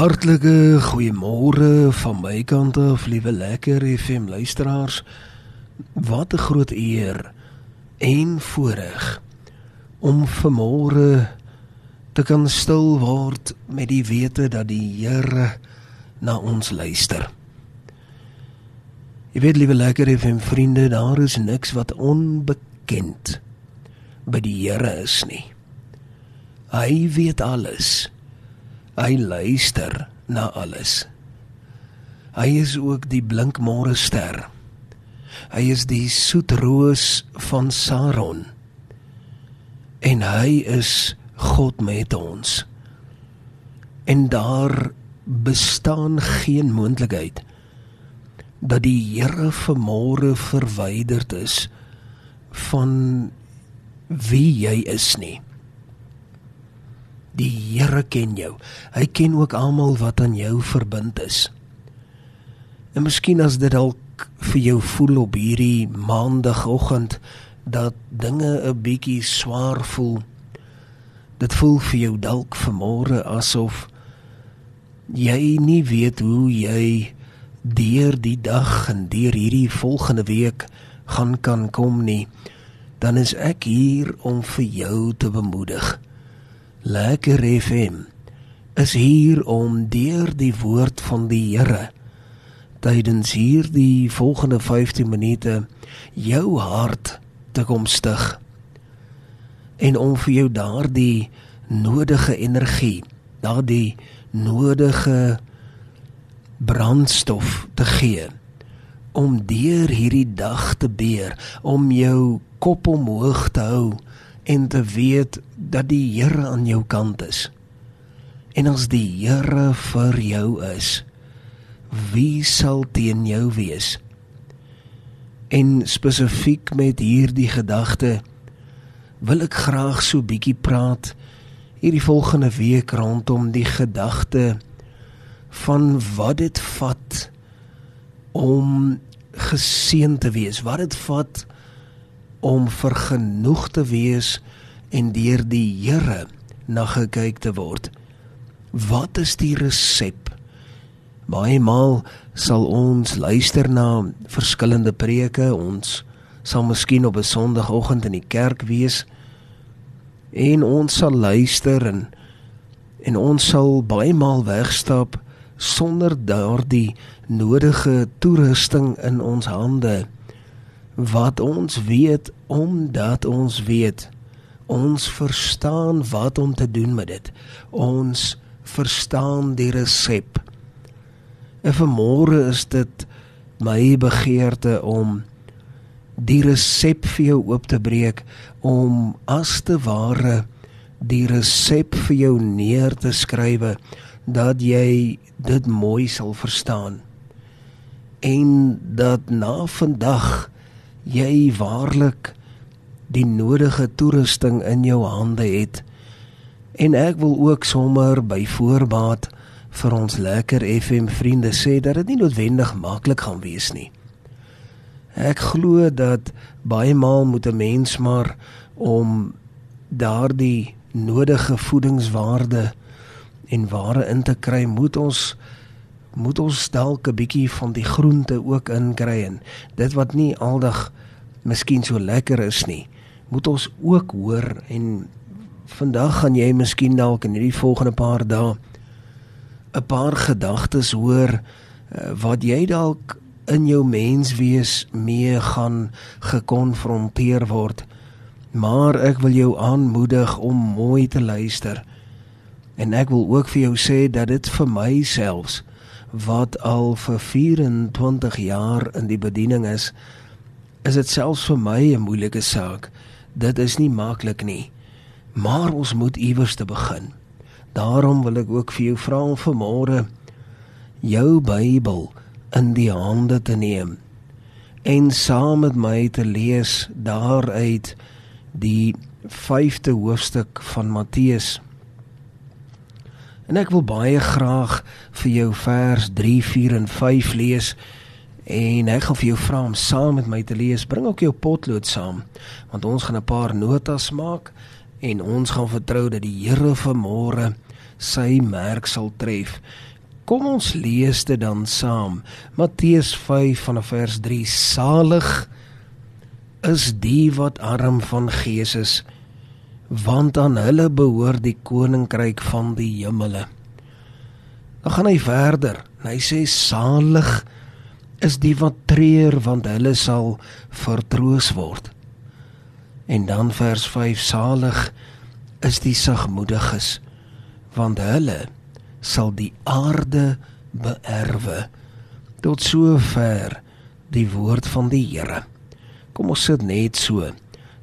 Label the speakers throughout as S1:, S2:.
S1: Hartlike goeiemôre van my kant af, liewe lekker FM luisteraars. Wat 'n groot eer en voorreg om vanmôre te kan stil word met die wete dat die Here na ons luister. Jy weet liewe lekker FM vriende, daar is niks wat onbekend by die Here is nie. Hy weet alles. Hy luister na alles. Hy is ook die blink môre ster. Hy is die soet roos van Saron. En hy is God met ons. En daar bestaan geen moontlikheid dat die Here vanmôre verwyderd is van wie jy is nie. Die Here ken jou. Hy ken ook almal wat aan jou verbind is. En miskien as dit dalk vir jou voel op hierdie maandagooggend dat dinge 'n bietjie swaar voel. Dit voel vir jou dalk vanmôre asof jy nie weet hoe jy deur die dag en deur hierdie volgende week gaan kan kom nie. Dan is ek hier om vir jou te bemoedig. Lekker FM is hier om deur die woord van die Here tydens hierdie volgende 15 minute jou hart te kom stig en om vir jou daardie nodige energie, daardie nodige brandstof te gee om deur hierdie dag te beer, om jou kop omhoog te hou en te weet dat die Here aan jou kant is. En as die Here vir jou is, wie sal teen jou wees? En spesifiek met hierdie gedagte wil ek graag so bietjie praat hierdie volgende week rondom die gedagte van wat dit vat om geseën te wees, wat dit vat om vergenoeg te wees en deur die Here na gekyk te word. Wat is die resep? Baie maal sal ons luister na verskillende preke, ons sal miskien op 'n Sondagoggend in die kerk wees en ons sal luister en en ons sal baie maal wegstap sonder daardie nodige toerusting in ons hande wat ons weet omdat ons weet. Ons verstaan wat om te doen met dit. Ons verstaan die resep. En vanmôre is dit my begeerte om die resep vir jou oop te breek om as te ware die resep vir jou neer te skrywe dat jy dit mooi sal verstaan. En dat na vandag jy waarlik die nodige toerusting in jou hande het. En ek wil ook sommer by voorbaat vir ons lekker FM vriende sê dat dit nie noodwendig maklik gaan wees nie. Ek glo dat baie maal moet 'n mens maar om daardie nodige voedingswaarde en ware in te kry, moet ons moet ons dalk 'n bietjie van die groente ook inkry en dit wat nie aldag miskien so lekker is nie, moet ons ook hoor en vandag gaan jy miskien dalk in hierdie volgende paar dae 'n paar gedagtes hoor uh, wat jy dalk in jou menswees mee gaan gekonfronteer word. Maar ek wil jou aanmoedig om mooi te luister. En ek wil ook vir jou sê dat dit vir myself wat al vir 24 jaar in die bediening is, is dit selfs vir my 'n moeilike saak. Dit is nie maklik nie. Maar ons moet iewers te begin. Daarom wil ek ook vir jou vra om vanmôre jou Bybel in die hande te neem en saam met my te lees daaruit die 5de hoofstuk van Matteus. En ek wil baie graag vir jou vers 3, 4 en 5 lees En ek gaan vir jou vra om saam met my te lees. Bring ook jou potlood saam, want ons gaan 'n paar notas maak en ons gaan vertrou dat die Here vanmôre sy merk sal tref. Kom ons lees dit dan saam. Matteus 5 vanaf vers 3. Salig is die wat arm van gees is, want aan hulle behoort die koninkryk van die hemele. Dan gaan hy verder. Hy sê salig is die wat treur want hulle sal vertroos word. En dan vers 5 salig is die sagmoediges want hulle sal die aarde beerwe. Tot sover die woord van die Here. Kom ons sit net so.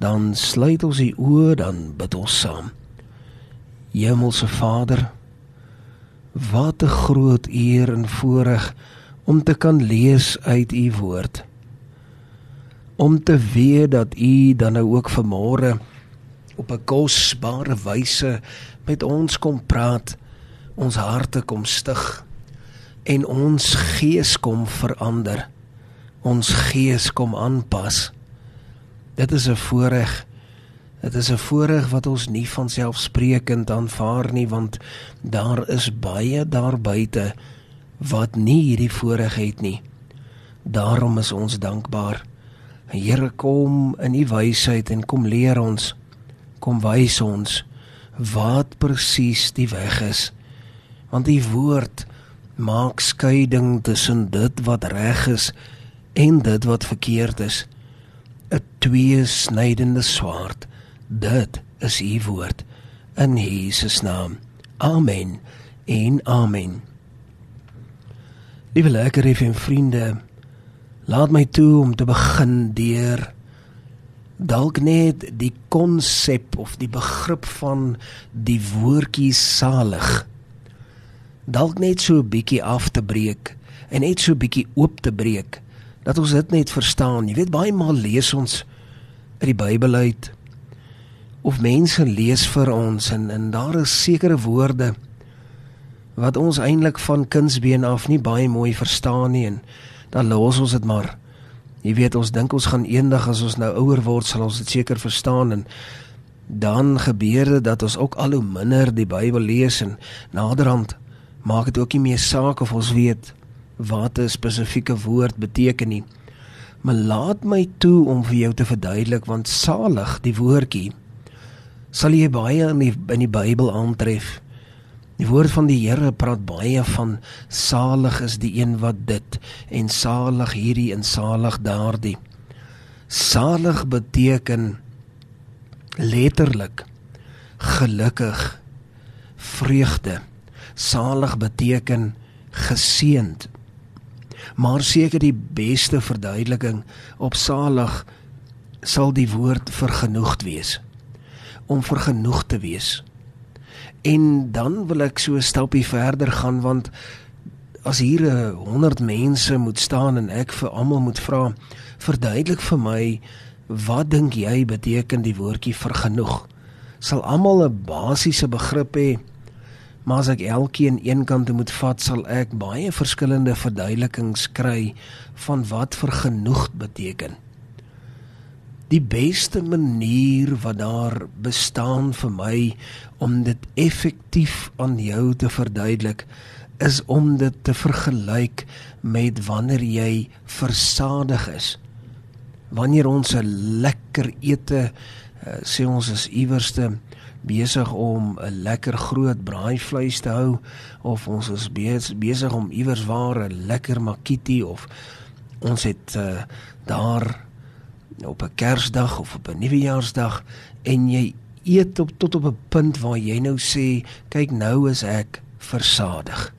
S1: Dan sluit ons die oë dan bid ons saam. Hemelse Vader, wat 'n groot eer en voorreg om te kan lees uit u woord. Om te weet dat u dan nou ook vanmôre op 'n kosbare wyse met ons kom praat, ons harte kom stig en ons gees kom verander. Ons gees kom aanpas. Dit is 'n voorreg. Dit is 'n voorreg wat ons nie van selfsprekend aanvaar nie want daar is baie daar buite wat nie hierdie voorreg het nie. Daarom is ons dankbaar. Here kom in u wysheid en kom leer ons. Kom wys ons wat presies die weg is. Want u woord maak skeiding tussen dit wat reg is en dit wat verkeerd is. 'n Tweesnydende swaard. Dit is u woord in Jesus naam. Amen. En amen. Liewe lekker en vriende, laat my toe om te begin deur dalk net die konsep of die begrip van die woordjie salig dalk net so 'n bietjie af te breek en net so 'n bietjie oop te breek dat ons dit net verstaan. Jy weet baie maal lees ons uit die Bybel uit of mense lees vir ons en en daar is sekere woorde wat ons eintlik van kindsbeen af nie baie mooi verstaan nie en dan los ons dit maar. Jy weet ons dink ons gaan eendag as ons nou ouer word sal ons dit seker verstaan en dan gebeur dit dat ons ook al hoe minder die Bybel lees en naderhand maak dit ook nie meer saak of ons weet wat 'n spesifieke woord beteken nie. Maar laat my toe om vir jou te verduidelik want salig die woordjie sal jy baie in die in die Bybel aantref. Die woord van die Here praat baie van salig is die een wat dit en salig hierdie en salig daardie. Salig beteken letterlik gelukkig, vreugde. Salig beteken geseënd. Maar seker die beste verduideliking op salig sal die woord vergenoegd wees. Om vergenoegd te wees. En dan wil ek so 'n stapie verder gaan want as hier 100 mense moet staan en ek vir almal moet vra verduidelik vir my wat dink jy beteken die woordjie vergenoeg? Sal almal 'n basiese begrip hê? Maar as ek elkeen een kant moet vat, sal ek baie verskillende verduidelikings kry van wat vergenoegd beteken. Die beste manier wat daar bestaan vir my om dit effektief aan jou te verduidelik is om dit te vergelyk met wanneer jy versadig is. Wanneer ons 'n lekker ete eh, sê ons is iewerste besig om 'n lekker groot braaivleis te hou of ons is besig om iewers waar 'n lekker makiti of ons het uh, daar op 'n Kersdag of op 'n Nuwejaarsdag en jy eet op tot op 'n punt waar jy nou sê kyk nou is ek versadig.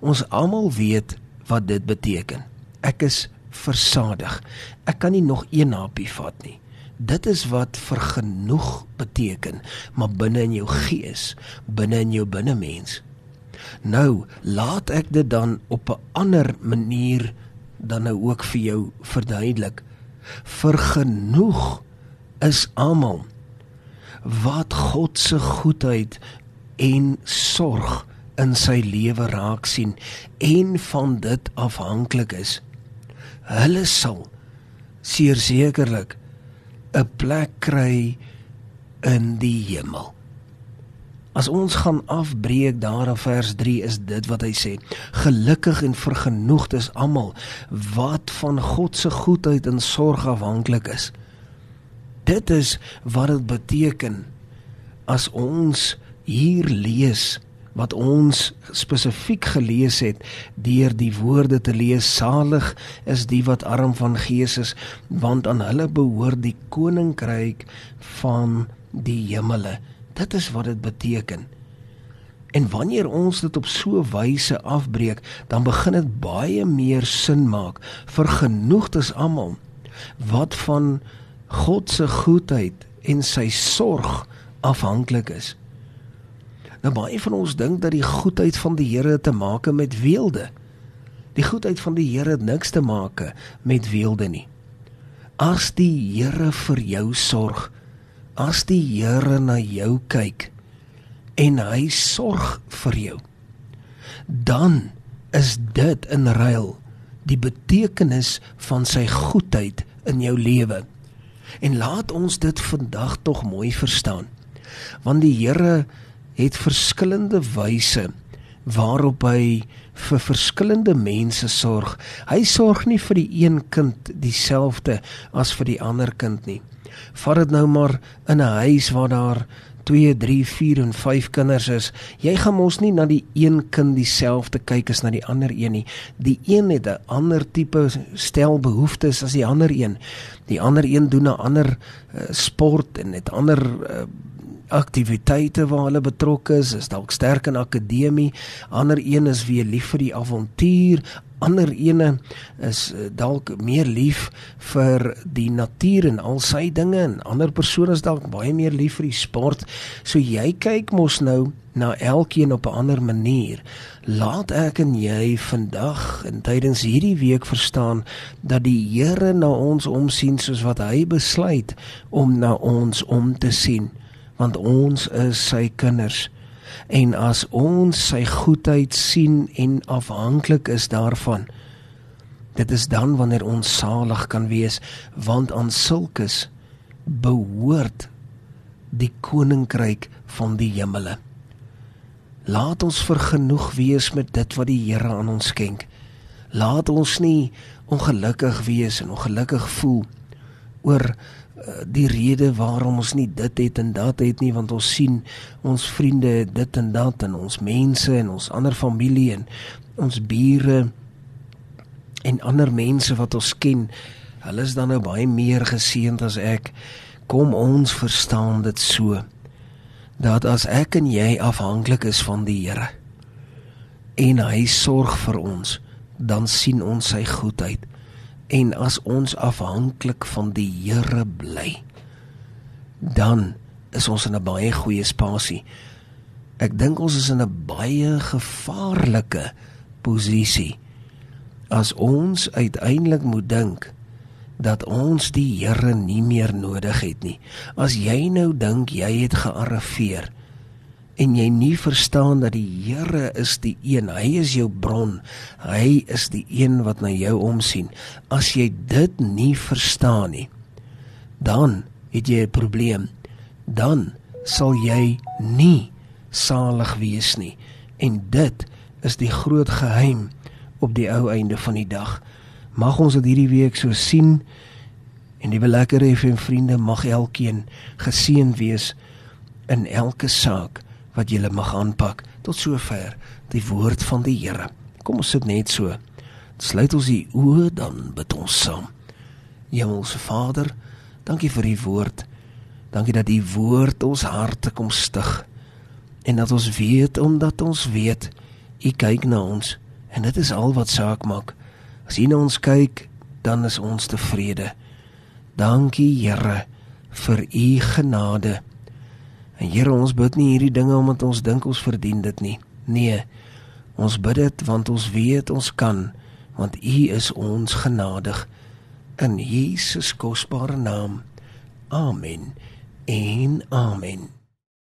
S1: Ons almal weet wat dit beteken. Ek is versadig. Ek kan nie nog een hapie vat nie. Dit is wat vergenoeg beteken, maar binne in jou gees, binne in jou binnemens. Nou, laat ek dit dan op 'n ander manier dan nou ook vir jou verduidelik. Vergenoeg is almal wat God se goedheid en sorg in sy lewe raak sien en van dit afhanklik is. Hulle sal sekerlik 'n plek kry in die hemel. As ons gaan afbreek daar in vers 3 is dit wat hy sê: Gelukkig en vergenoegd is almal wat van God se goedheid en sorg afhanklik is. Dit is wat dit beteken as ons hier lees wat ons spesifiek gelees het deur die woorde te lees salig is die wat arm van gees is want aan hulle behoort die koninkryk van die hemele. Dit is wat dit beteken. En wanneer ons dit op so wyse afbreek dan begin dit baie meer sin maak vir genoegdes almal wat van God se goedheid en sy sorg afhanklik is Nou baie van ons dink dat die goedheid van die Here te maak met weelde. Die goedheid van die Here het niks te maak met weelde nie. As die Here vir jou sorg, as die Here na jou kyk en hy sorg vir jou, dan is dit in ruil die betekenis van sy goedheid in jou lewe. En laat ons dit vandag tog mooi verstaan. Want die Here het verskillende wyse waarop hy vir verskillende mense sorg. Hy sorg nie vir die een kind dieselfde as vir die ander kind nie. Vat dit nou maar in 'n huis waar daar 2, 3, 4 en 5 kinders is. Jy gaan mos nie na die een kind dieselfde kyk as na die ander een nie. Die een het 'n ander tipe stel behoeftes as die ander een. Die ander een doen 'n ander uh, sport en het ander uh, aktiwiteite waar hulle betrokke is, is dalk sterk in akademie, ander een is weer lief vir die avontuur, ander ene is eh, dalk meer lief vir die natuur en al sy dinge en ander persone is dalk baie meer lief vir die sport. So jy kyk mos nou na elkeen op 'n ander manier. Laat ek en jy vandag en tydens hierdie week verstaan dat die Here na ons omsien soos wat hy besluit om na ons om te sien want ons is sy kinders. En as ons sy goedheid sien en afhanklik is daarvan, dit is dan wanneer ons salig kan wees, want aan sulkes behoort die koninkryk van die hemele. Laat ons vergenoeg wees met dit wat die Here aan ons skenk. Laat ons nie ongelukkig wees en ongelukkig voel oor Eh, die rede waarom ons nie dit het en dat het nie want ons sien ons vriende dit en dat en ons mense en ons ander familie en ons bure en ander mense wat ons ken hulle is dan nou baie meer geseënd as ek. Kom ons verstaan dit so dat as ek en jy afhanklik is van die Here en hy sorg vir ons dan sien ons sy goedheid En as ons afhanklik van die Here bly, dan is ons in 'n baie goeie spasie. Ek dink ons is in 'n baie gevaarlike posisie as ons uiteindelik moet dink dat ons die Here nie meer nodig het nie. As jy nou dink jy het gearriveer en jy nie verstaan dat die Here is die een, hy is jou bron. Hy is die een wat na jou omsien. As jy dit nie verstaan nie, dan het jy 'n probleem. Dan sal jy nie salig wees nie. En dit is die groot geheim op die ou einde van die dag. Mag ons dit hierdie week so sien en die lekker vir vriende mag elkeen geseën wees in elke saak wat jy mag aanpak tot sover die woord van die Here. Kom ons sit net so. Sluit ons die oë dan bid ons saam. Hemelse Vader, dankie vir u woord. Dankie dat u woord ons harte kom stig en dat ons weet omdat ons weet u kyk na ons en dit is al wat saak maak. As u na ons kyk, dan is ons tevrede. Dankie Here vir u genade. En Here, ons bid nie hierdie dinge omdat ons dink ons verdien dit nie. Nee. Ons bid dit want ons weet ons kan, want U is ons genadig in Jesus kosbare naam. Amen. En amen.